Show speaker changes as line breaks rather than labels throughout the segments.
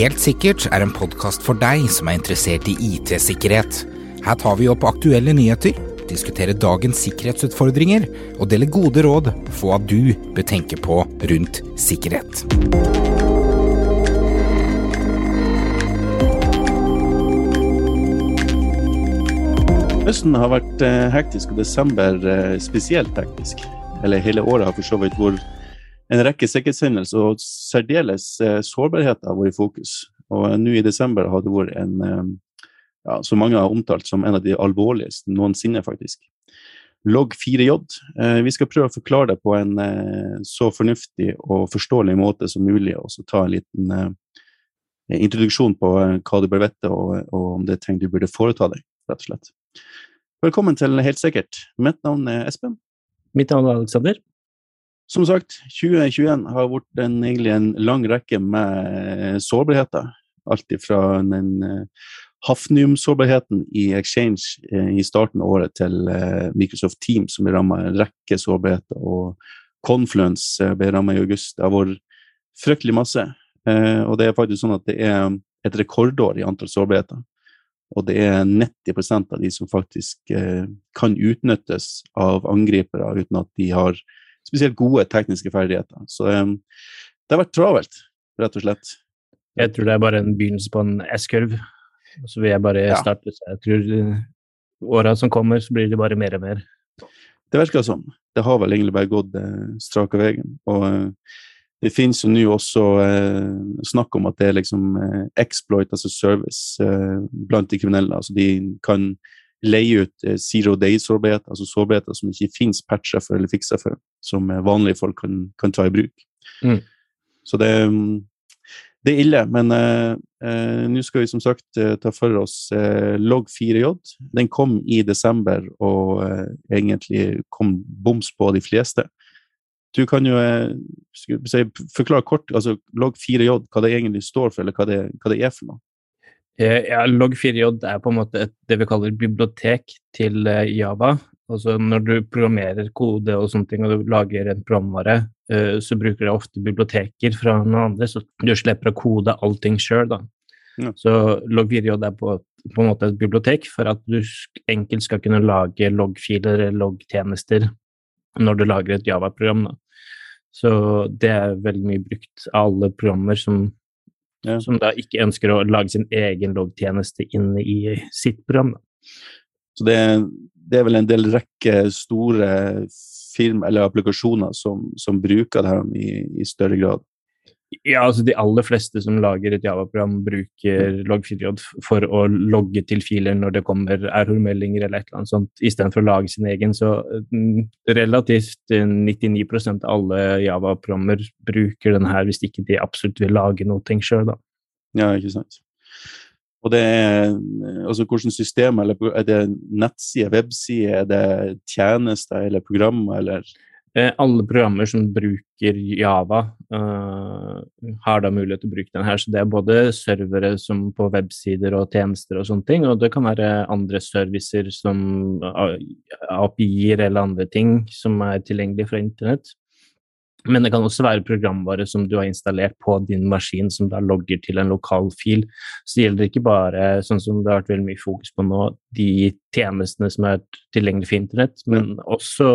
Helt sikkert er en podkast for deg som er interessert i IT-sikkerhet. Her tar vi opp aktuelle nyheter, diskuterer dagens sikkerhetsutfordringer og deler gode råd på hva du bør tenke på rundt sikkerhet.
Høsten har vært eh, hektisk, og desember eh, spesielt hektisk. Eller hele året har for så vidt vært en rekke sikkerhetshendelser, og særdeles eh, sårbarheter har vært i fokus. Og nå i desember har det vært en, ja, som mange har omtalt som en av de alvorligste noensinne, faktisk. Logg 4J. Vi skal prøve å forklare det på en så fornuftig og forståelig måte som mulig, og så ta en liten introduksjon på hva du bør vite, og om det er ting du burde foreta deg, rett og slett. Velkommen til Helt sikkert. Mitt navn er Espen.
Mitt navn er Alexander.
Som sagt, 2021 har vært en, egentlig en lang rekke med sårbarheter. Alt fra den uh, Hafnium-sårbarheten i Exchange uh, i starten av året til uh, Microsoft Teams, som ble rammet en rekke sårbarheter, og Confluence ble rammet i august. Det har vært fryktelig masse. og det er faktisk sånn at det er et rekordår i antall sårbarheter. Og det er 90% av de som faktisk eh, kan utnyttes av angripere uten at de har spesielt gode tekniske ferdigheter. Så um, det har vært travelt, rett og slett.
Jeg tror det er bare en begynnelse på en S-kurv. Så vil jeg bare ja. starte. Jeg tror uh, åra som kommer, så blir det bare mer og mer.
Det virker sånn. Det har vel egentlig bare gått eh, strak av veien. Og eh, det finnes jo nå også eh, snakk om at det er liksom eh, exploit, altså service, eh, blant de kriminelle. Altså de kan leie ut eh, zero day-sårbarhet, altså sårbarheter som ikke finnes patcher for eller fiksa for, som eh, vanlige folk kan, kan ta i bruk. Mm. Så det, det, er ille. Men eh, nå skal vi som sagt ta for oss log 4J. Den kom i desember og egentlig kom boms på de fleste. Du kan jo si, forklare kort altså Log4j, hva det egentlig står for, eller hva det, hva det er for noe?
Eh, ja, Log4j er på en måte et, det vi kaller bibliotek til eh, Java. Altså Når du programmerer kode og sånne ting, og du lager en programvare, så bruker du ofte biblioteker fra noen andre, så du slipper å kode allting sjøl. Ja. Så Log4j er på, på, en måte et bibliotek for at du enkelt skal kunne lage logfiler eller loggtjenester når du lager et Java-program. Så det er veldig mye brukt av alle programmer som, ja. som da ikke ønsker å lage sin egen loggtjeneste inne i sitt program.
Så det, det, er vel en del rekke store firma eller applikasjoner som, som bruker det her i, i større grad?
Ja, altså De aller fleste som lager et Java-program, bruker log4j for å logge til filer når det kommer error-meldinger eller et eller annet sånt, istedenfor å lage sin egen. Så mm, relativt 99% av alle Java-programmer bruker den her hvis ikke de absolutt vil lage noe sjøl, da.
Ja, ikke sant. Og det er altså hvilket system, eller er det nettside, webside, er det tjenester eller programmer, eller
Eh, alle programmer som bruker Java, har da mulighet til å bruke den her. Så det er både servere som på websider og tjenester og sånne ting, og det kan være andre servicer som API-er eller andre ting som er tilgjengelig fra internett. Men det kan også være programvare som du har installert på din maskin, som da logger til en lokal fil. Så det gjelder ikke bare, sånn som det har vært veldig mye fokus på nå, de tjenestene som er tilgjengelige for internett, men også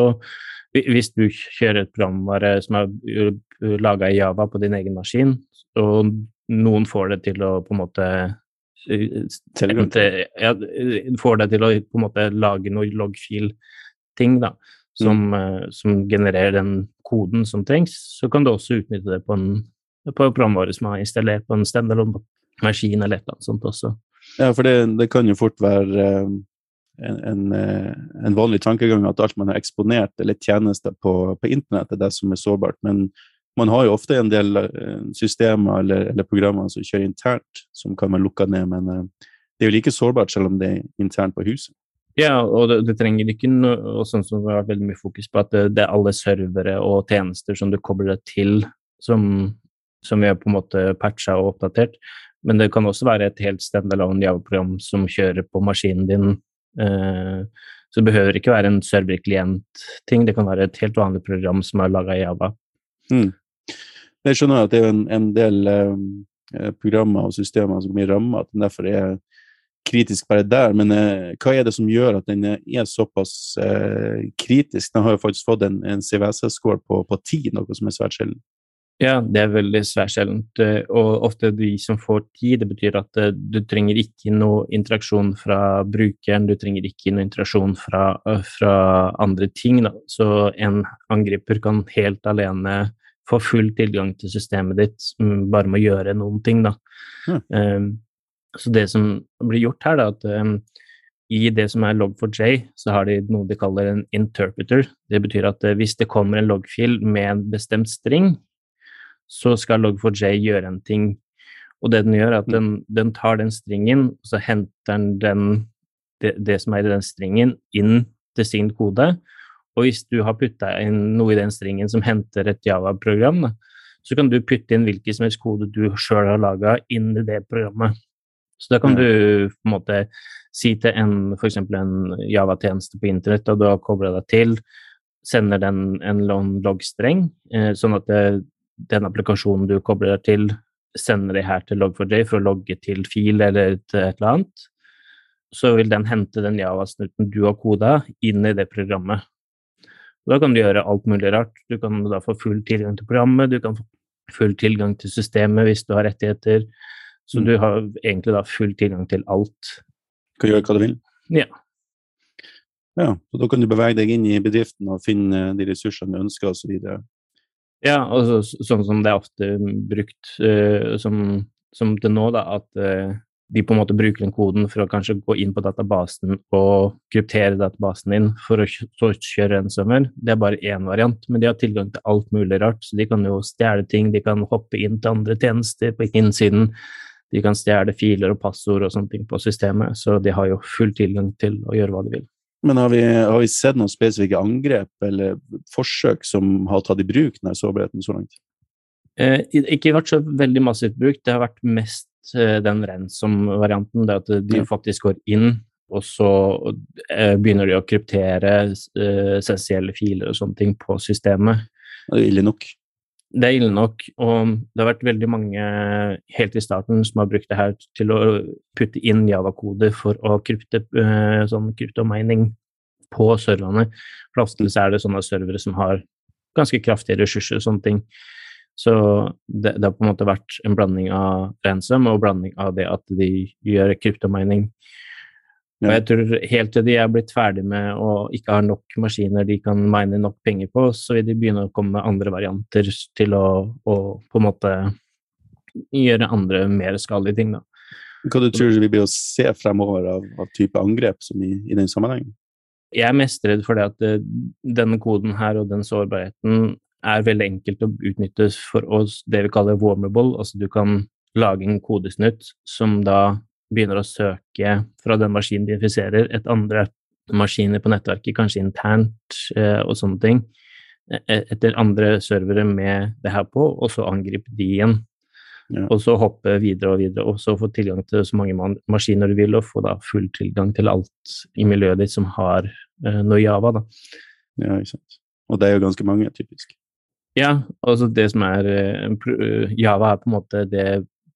hvis du kjører et programvare som er laga i Java på din egen maskin, og noen får det til å på en måte ja, får deg til å på en måte lage noe loggfil-ting da, som, mm. som, genererer den koden som trengs, så kan du også utnytte det på en på programvare som er installert på en standalone maskin eller et eller annet sånt også.
Ja, for det, det kan jo fort være en, en, eh, vanlig tankegang at alt man har eksponert eller tjenester på, på internett, er det som er sårbart. Men man har jo ofte en del eh, systemer eller, eller programmer som kjører internt, som kan være lukka ned. Men eh, det er jo like sårbart selv om det er internt på huset.
Ja, og det, det trenger ikke noe sånn som har veldig mye fokus på, at det, det, er alle servere og tjenester som du kobler deg til, som, som vi har på en måte patcha og oppdatert. Men det kan også være et helt standalone Java-program som kjører på maskinen din så det behøver ikke være en server-klient-ting, det kan være et helt vanlig program som er laga i Java. Mm.
Jeg skjønner at det er en, en del eh, programmer og systemer som blir ramma, at den derfor er kritisk bare der. Men eh, hva er det som gjør at den er såpass eh, kritisk? Den har jo faktisk fått en, en CVSS-score på, på 10, noe som er svært sjelden.
Ja, det er veldig svært sjeldent. eh, Og ofte de som får tid, det betyr at eh, du trenger ikke noe interaksjon fra brukeren, du trenger ikke noe interaksjon fra, eh, fra andre ting. Da. Så en angriper kan helt alene få full tilgang til systemet ditt mm, bare med å gjøre noen ting. Da.
Ja.
Um, så det som blir gjort her, da, at um, i det som er log4j, så har de noe de kaller en interpreter. Det betyr at hvis det kommer en loggfil med en bestemt string, så skal log4j gjøre en ting. Og det den gjør, er at den, den tar den stringen, og så henter den, det, det, som er i den stringen, inn til sin kode. Og hvis du har putta inn noe i den stringen som henter et Java-program, så kan du putte inn hvilken som helst kode du sjøl har laga, inn i det programmet. Så da kan du på en måte si til en f.eks. en Java-tjeneste på internett, og du har kobla deg til, sender den en lon- logstreng, eh, sånn at det, den applikasjonen du kobler deg til, sender det her til log4j for å logge til fil eller til et eller annet. Så vil den hente den Java-snuten du har koda, inn i det programmet. Og Da kan du gjøre alt mulig rart. Du kan da få full tilgang til programmet, du kan få full tilgang til systemet hvis du har rettigheter. Så
Mm.
du har egentlig da full tilgang til alt.
Du Kan gjøre hva du vil.
Ja.
Ja, og Da kan du bevege deg inn i bedriften og finne de ressursene du ønsker osv.
Ja, og så, sånn som det er ofte brukt uh, som, som til nå, da, at uh, de på en måte bruker den koden for å kanskje gå inn på databasen og kryptere databasen din for å så kjøre en sommer. Det er bare én variant, men de har tilgang til alt mulig rart. Så de kan jo stjele ting, de kan hoppe inn til andre tjenester på innsiden. De kan stjele filer og passord og sånne ting på systemet, så de har jo full tilgang til å gjøre hva de vil.
Men har vi, har vi sett noen spesifikke angrep eller forsøk som har tatt i bruk denne sårbarheten så langt?
Eh, ikke vært så veldig massivt brukt. Det har vært mest eh, den ransom-varianten. Det at de
Ja.
faktisk går inn, og så eh, begynner de å kryptere eh, sensielle filer og sånne ting på systemet.
Det er ille nok.
Det er ille nok, og det har vært veldig mange helt i starten som har brukt det her til å putte inn Java-koder for å krypte, eh, sånn kryptomining på serverne. Ofte er det sånne servere som har ganske kraftige ressurser og sånne ting. Så det, det har på en måte vært en blanding av ransom og blanding av det at de gjør kryptomining. Og jeg tror helt til de er blitt ferdig med og ikke har nok maskiner de kan mine nok penger på, så vil de begynne å komme med andre varianter til å, å på en måte gjøre andre mer skadelige ting, da.
Hva du tror du vi blir å se fremover av, av type angrep som i, i den sammenhengen?
Jeg er mest redd for det at det, denne koden her og den sårbarheten er veldig enkelt å utnytte for oss, det vi kaller warmable. Altså du kan lage en kodesnutt som da begynner å søke fra den maskinen de infiserer, et andre maskiner på nettverket, kanskje internt eh, og sånne ting, e- etter andre servere med det her på, og så angripe de igjen.
Ja.
Og så hoppe videre og videre, og så få tilgang til så mange maskiner du vil, og få da full tilgang til alt i miljøet ditt som har eh, noe Java. da.
Ja, ikke sant. Og det er jo ganske mange, typisk.
Ja, altså det som er eh, Java er på en måte det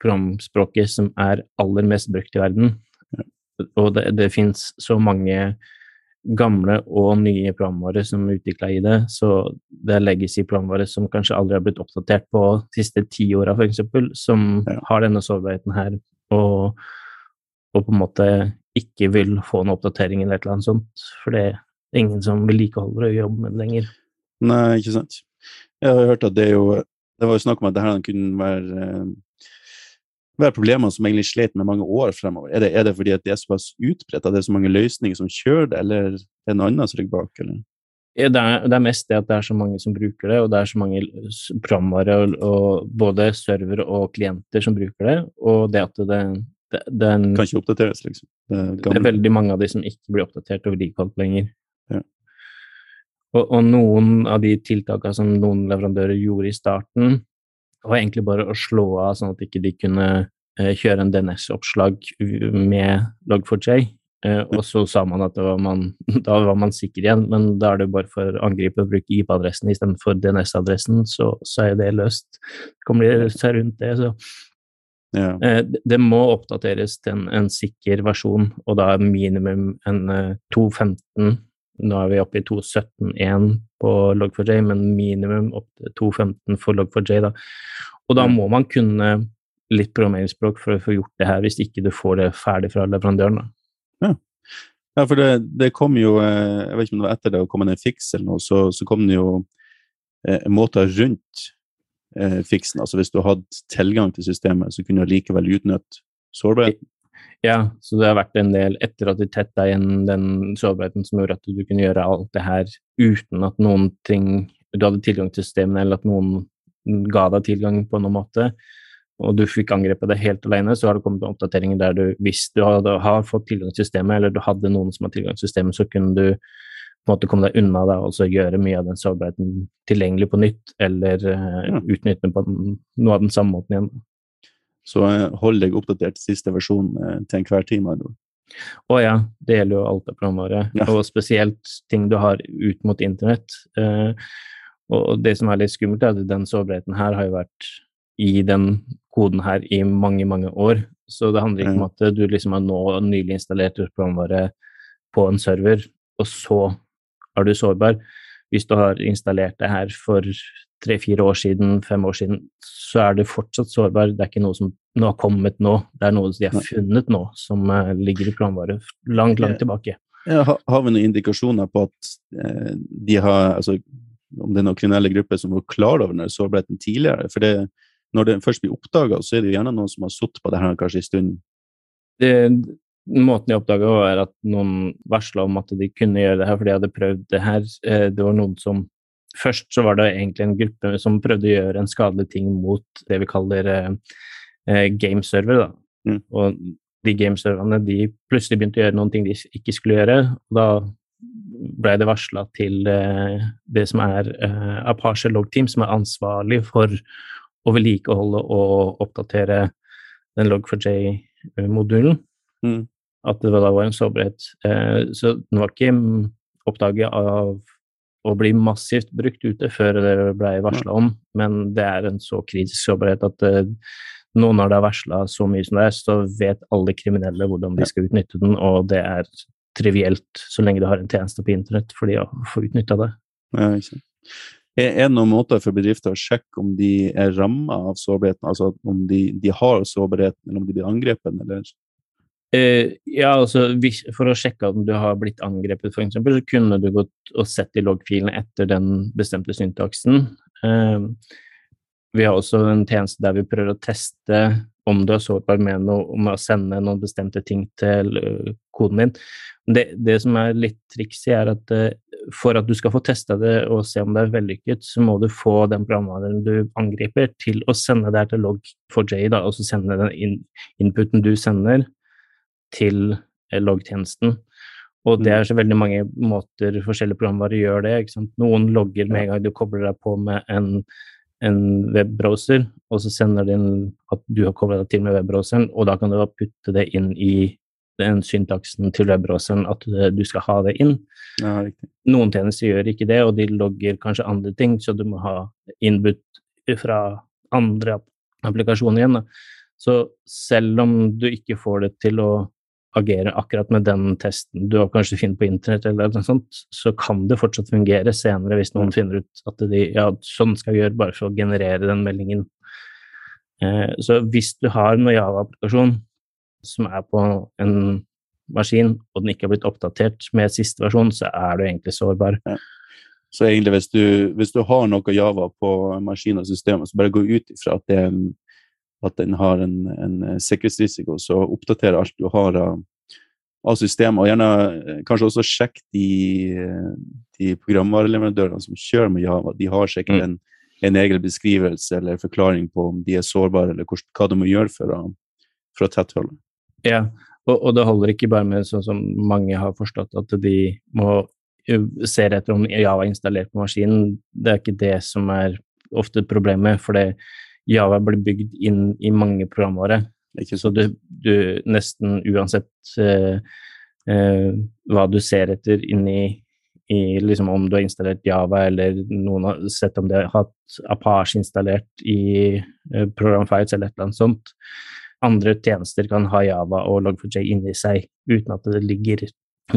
programspråket som er aller mest brukt i verden. Og det, det fins så mange gamle og nye programvare som er utvikla i det, så det er legacy-programvare som kanskje aldri har blitt oppdatert på de siste ti åra, f.eks., som
Ja.
har denne sårbarheten her, og, og på en måte ikke vil få en oppdatering eller et eller annet sånt, for det er ingen som vedlikeholder og jobber med det lenger.
Nei, ikke sant. Jeg har hørt at det er jo Det var jo snakk om at det her kunne være eh, være problemer som egentlig slet med mange år fremover. Er det, er det fordi at det er såpass utbredt, at det er så mange løsninger som kjører det, eller er det noe annet som ligger bak? Eller?
Det er, det er mest det at det er så mange som bruker det, og det er så mange programvare og, og både server og klienter som bruker det, og det at det, det, det, er, en,
Kan ikke oppdateres, liksom. Det er
det er veldig mange av de som ikke blir oppdatert og vedlikeholdt lenger.
Ja.
Og, og noen av de tiltakene som noen leverandører gjorde i starten, var egentlig bare å slå av sånn at ikke de kunne eh, kjøre en DNS-oppslag med Log4j Eh, og så sa man at var man, da var man sikker igjen, men da er det bare for angriper å bruke IP-adressen istedenfor DNS-adressen, så, så, er det løst. Det de seg rundt det. så
ja.
eh, det må oppdateres til en, en, sikker versjon, og da minimum en eh, 2.15. Nå er vi oppe i 2.17.1 på Log4j, men minimum opp til 2.15 for Log4j. Da. Og da må man kunne litt programmeringsspråk for å få gjort det her, hvis ikke du får det ferdig fra leverandøren. Da.
Ja. ja, for det, det, kom jo eh, Jeg vet ikke om det var etter det å komme en fiks eller noe, så, så kom det jo eh, måter rundt eh, fiksen. Altså hvis du hadde tilgang til systemet, så kunne du likevel utnytte sårbarheten.
Ja, så det har vært en del etter at de tetta igjen den sårbarheten som gjorde at du kunne gjøre alt det her uten at noen ting Du hadde tilgang til systemene, eller at noen ga deg tilgang på noen måte og du fikk angrepet det helt alene, så har det kommet oppdateringer der du, hvis du hadde, har fått tilgang til systemet, eller du hadde noen som har tilgang til systemet, så kunne du på en måte komme deg unna det og så gjøre mye av den sårbarheten tilgjengelig på nytt, eller uh, utnytte noe av den samme måten igjen.
Så uh, hold deg oppdatert til siste versjon uh, til enhver tid, med
Å ja, det gjelder jo alt av programvare, ja. og spesielt ting du har ut mot internett. og det som er litt skummelt, er at den sårbarheten her har jo vært i den koden her i mange, mange år. Så det handler ikke om at du liksom har nå nylig installert programvare på en server, og så er du sårbar. Hvis du har installert det her for tre-fire år siden, fem år siden, så er det fortsatt sårbar. Det er ikke noe som nå har kommet nå, det er noe de har funnet nå, som uh, ligger i planvare langt, langt tilbake.
Ja, har vi noen indikasjoner på at eh, de har altså, Om det er noen kriminelle grupper som var klar over denne sårbarheten tidligere? For det, når det først blir oppdaga, så er det jo gjerne noen som har sittet på det her kanskje en stund.
Det, måten jeg oppdaga, var at noen varsla om at de kunne gjøre det her, for de hadde prøvd det her. Eh, det var noen som Først så var det egentlig en gruppe som prøvde å gjøre en skadelig ting mot det vi kaller eh, eh gameserver.
Mm.
Og de gameserverne de plutselig begynte å gjøre noen ting de ikke skulle gjøre. og Da ble det varsla til eh, det som er eh, Apache Log Team, som er ansvarlig for å vedlikeholde og oppdatere den Log4j-modulen.
Mm.
At det da var en sårbarhet. Eh, så den var ikke oppdaget av å bli massivt brukt ute før det ble varsla om, men det er en så kritisk sårbarhet at eh, nå når det er varsla så mye som det er, så vet alle kriminelle hvordan de skal utnytte den, og det er trivielt så lenge du har en tjeneste på internett for de å få utnytta det.
Ja. Er det noen måter for bedrifter å sjekke om de er ramma av sårbarheten, altså om de, de, har sårbarheten, eller om de blir angrepet, eller?
Uh, ja, altså hvis, For å sjekke om du har blitt angrepet, f.eks., så kunne du gått og sett i loggfilene etter den bestemte syntaksen. Uh, vi har også en tjeneste der vi prøver å teste om du er sårbar med, noe, om å sende noen bestemte ting til uh, koden din. Det, det, som er litt triksig, er at uh, for at du skal få testa det og se om det er vellykket, så må du få den programvaren du angriper, til å sende det her til log4j, da, og så sende den in inputen du sender, til uh, loggtjenesten. Og det er så veldig mange måter forskjellige programvarer gjør det. Noen logger med en gang du kobler deg på med en en webbrowser, og så sender den at du har kobla deg til med webbrowseren, og da kan du putte det inn i den syntaksen til webbrowseren at du skal ha det inn.
Ja,
Noen tjenester gjør ikke det, og de logger kanskje andre ting, så du må ha innbudt fra andre applikasjoner igjen. Da. Så selv om du ikke får det til å agere akkurat med den testen du har kanskje finner på internett, eller noe sånt, så kan det fortsatt fungere senere hvis noen mm. finner ut at de, ja, sånn skal vi gjøre bare for å generere den meldingen. Eh, så hvis du har en Java-applikasjon som er på en maskin, og den ikke har blitt oppdatert med siste versjon, så er du egentlig sårbar. Ja.
Så egentlig hvis du, hvis du, har noe Java på maskin og systemet, så bare gå ut ifra at det er en at den har en, en eh, sikkerhetsrisiko. Så oppdater alt du har av, av systemet, og gjerne eh, kanskje også sjekk de, eh, de programvareleverandørene som kjører med Java. De har sikkert mm. en, en, egen beskrivelse eller forklaring på om de er sårbare, eller hva, de må gjøre for å, for å tette hullet.
Ja, og, og, det holder ikke bare med sånn som mange har forstått, at de må se etter om Java er installert på maskinen. Det er ikke det som er ofte problemet, for det Java blir bygd inn i mange programvare. Så du, du nesten uansett eh, eh, hva du ser etter inni i, liksom om du har installert Java, eller noen har sett om de har hatt Apache installert i eh, programfiles eller et eller annet sånt. Andre tjenester kan ha Java og Log4j inni seg uten at det ligger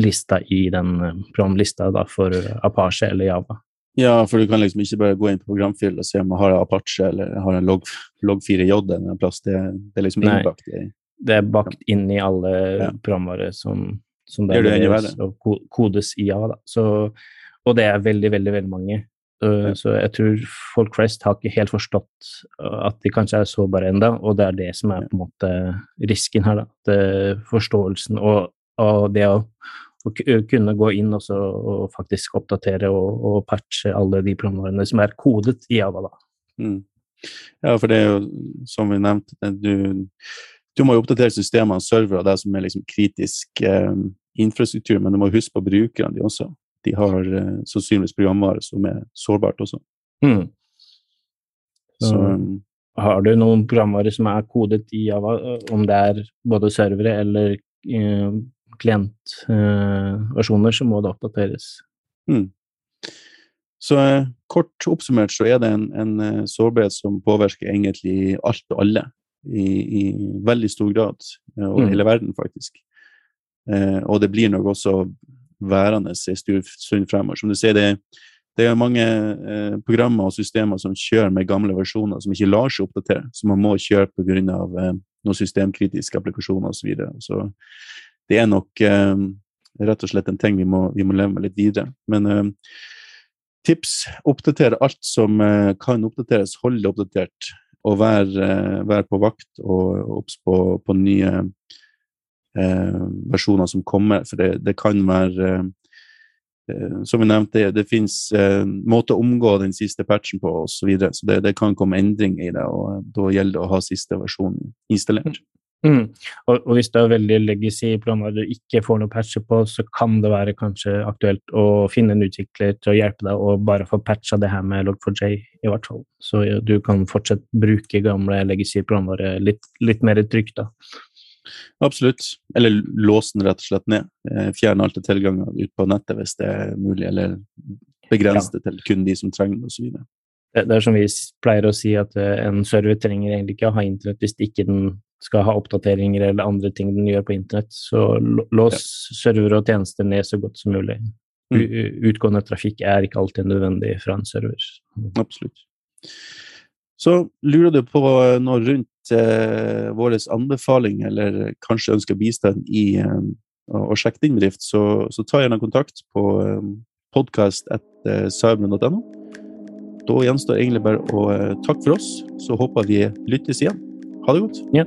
lista i den eh, programlista da, for Apache eller Java.
Ja, for du kan liksom ikke bare gå inn på programfil og se om man har Apache eller har en log, log 4J en plass. Det, det, er liksom innbakt i
Det er bakt inn i alle ja. programvare som, som
det, det
er og kodes i av Da. Så, og det er veldig, veldig, veldig mange. Så, ja. så jeg tror folk flest har ikke helt forstått at de kanskje er sårbare ennå, og det er det som er på en måte risken her. da. Det, forståelsen og, og det å å kunne gå inn og, og faktisk oppdatere og, og, patche alle de programvarene som er kodet i Java.
Mm. Ja, for det er jo, som vi nevnte, du, du må jo oppdatere systemene og servere, det som er liksom kritisk eh, infrastruktur, men du må huske på brukerne de også. De har eh, sannsynligvis programvare som er sårbart også. Mm.
Så, Så, um, har du noen programvare som er kodet i Java, om det er både servere eller eh, klientversjoner, så må det oppdateres. Mm.
Så eh, kort oppsummert så er det en, en eh, sårbarhet som påvirker egentlig alt og alle i, i veldig stor grad, og over mm. hele verden, faktisk. Eh, og det blir nok også værende en stund fremover. Som du sier, det, det er mange eh, programmer og systemer som kjører med gamle versjoner som ikke lar seg oppdatere, som man må kjøre pga. Eh, noen systemkritiske applikasjoner osv. Så, videre. så det er nok eh, rett og slett en ting vi må, vi må leve med litt videre. Men eh, tips oppdatere alt som eh, kan oppdateres, hold det oppdatert. Og vær, eh, vær på vakt og obs på, på, nye eh, versjoner som kommer. For det, det kan være eh, som vi nevnte, det, finnes eh, måter å omgå den siste patchen på osv. Så, så det, det, kan komme endringer i det, og da gjelder det å ha siste versjon installert.
Mm. Og, og, hvis det er veldig legacy planer du ikke får noe patcher på, så kan det være kanskje aktuelt å finne en utvikler til å hjelpe deg og bare få patcha det her med Log4j, i hvert fall. Så ja, du kan fortsatt bruke gamle legacy planer litt, litt, mer trygt, da.
Absolutt. Eller låse den rett og slett ned. Eh, fjerne alle tilganger ut på nettet hvis det er mulig, eller begrense det til kun de som trenger det, osv.
Det, det er som vi pleier å si, at eh, en server trenger egentlig ikke å ha internett hvis ikke den skal ha oppdateringer eller andre ting den gjør på internett. Så lås ja. server og tjenester ned så godt som mulig. Mm. Utgående trafikk er ikke alltid nødvendig fra en server.
Absolutt. Så lurer du på noe rundt eh, vår anbefaling, eller kanskje ønsker bistand i eh, å sjekke din bedrift, så, så, ta gjerne kontakt på eh, podkast.cyberman.no. Da gjenstår egentlig bare å eh, takke for oss, så håper vi lyttes igjen. Ha det godt.
Ja.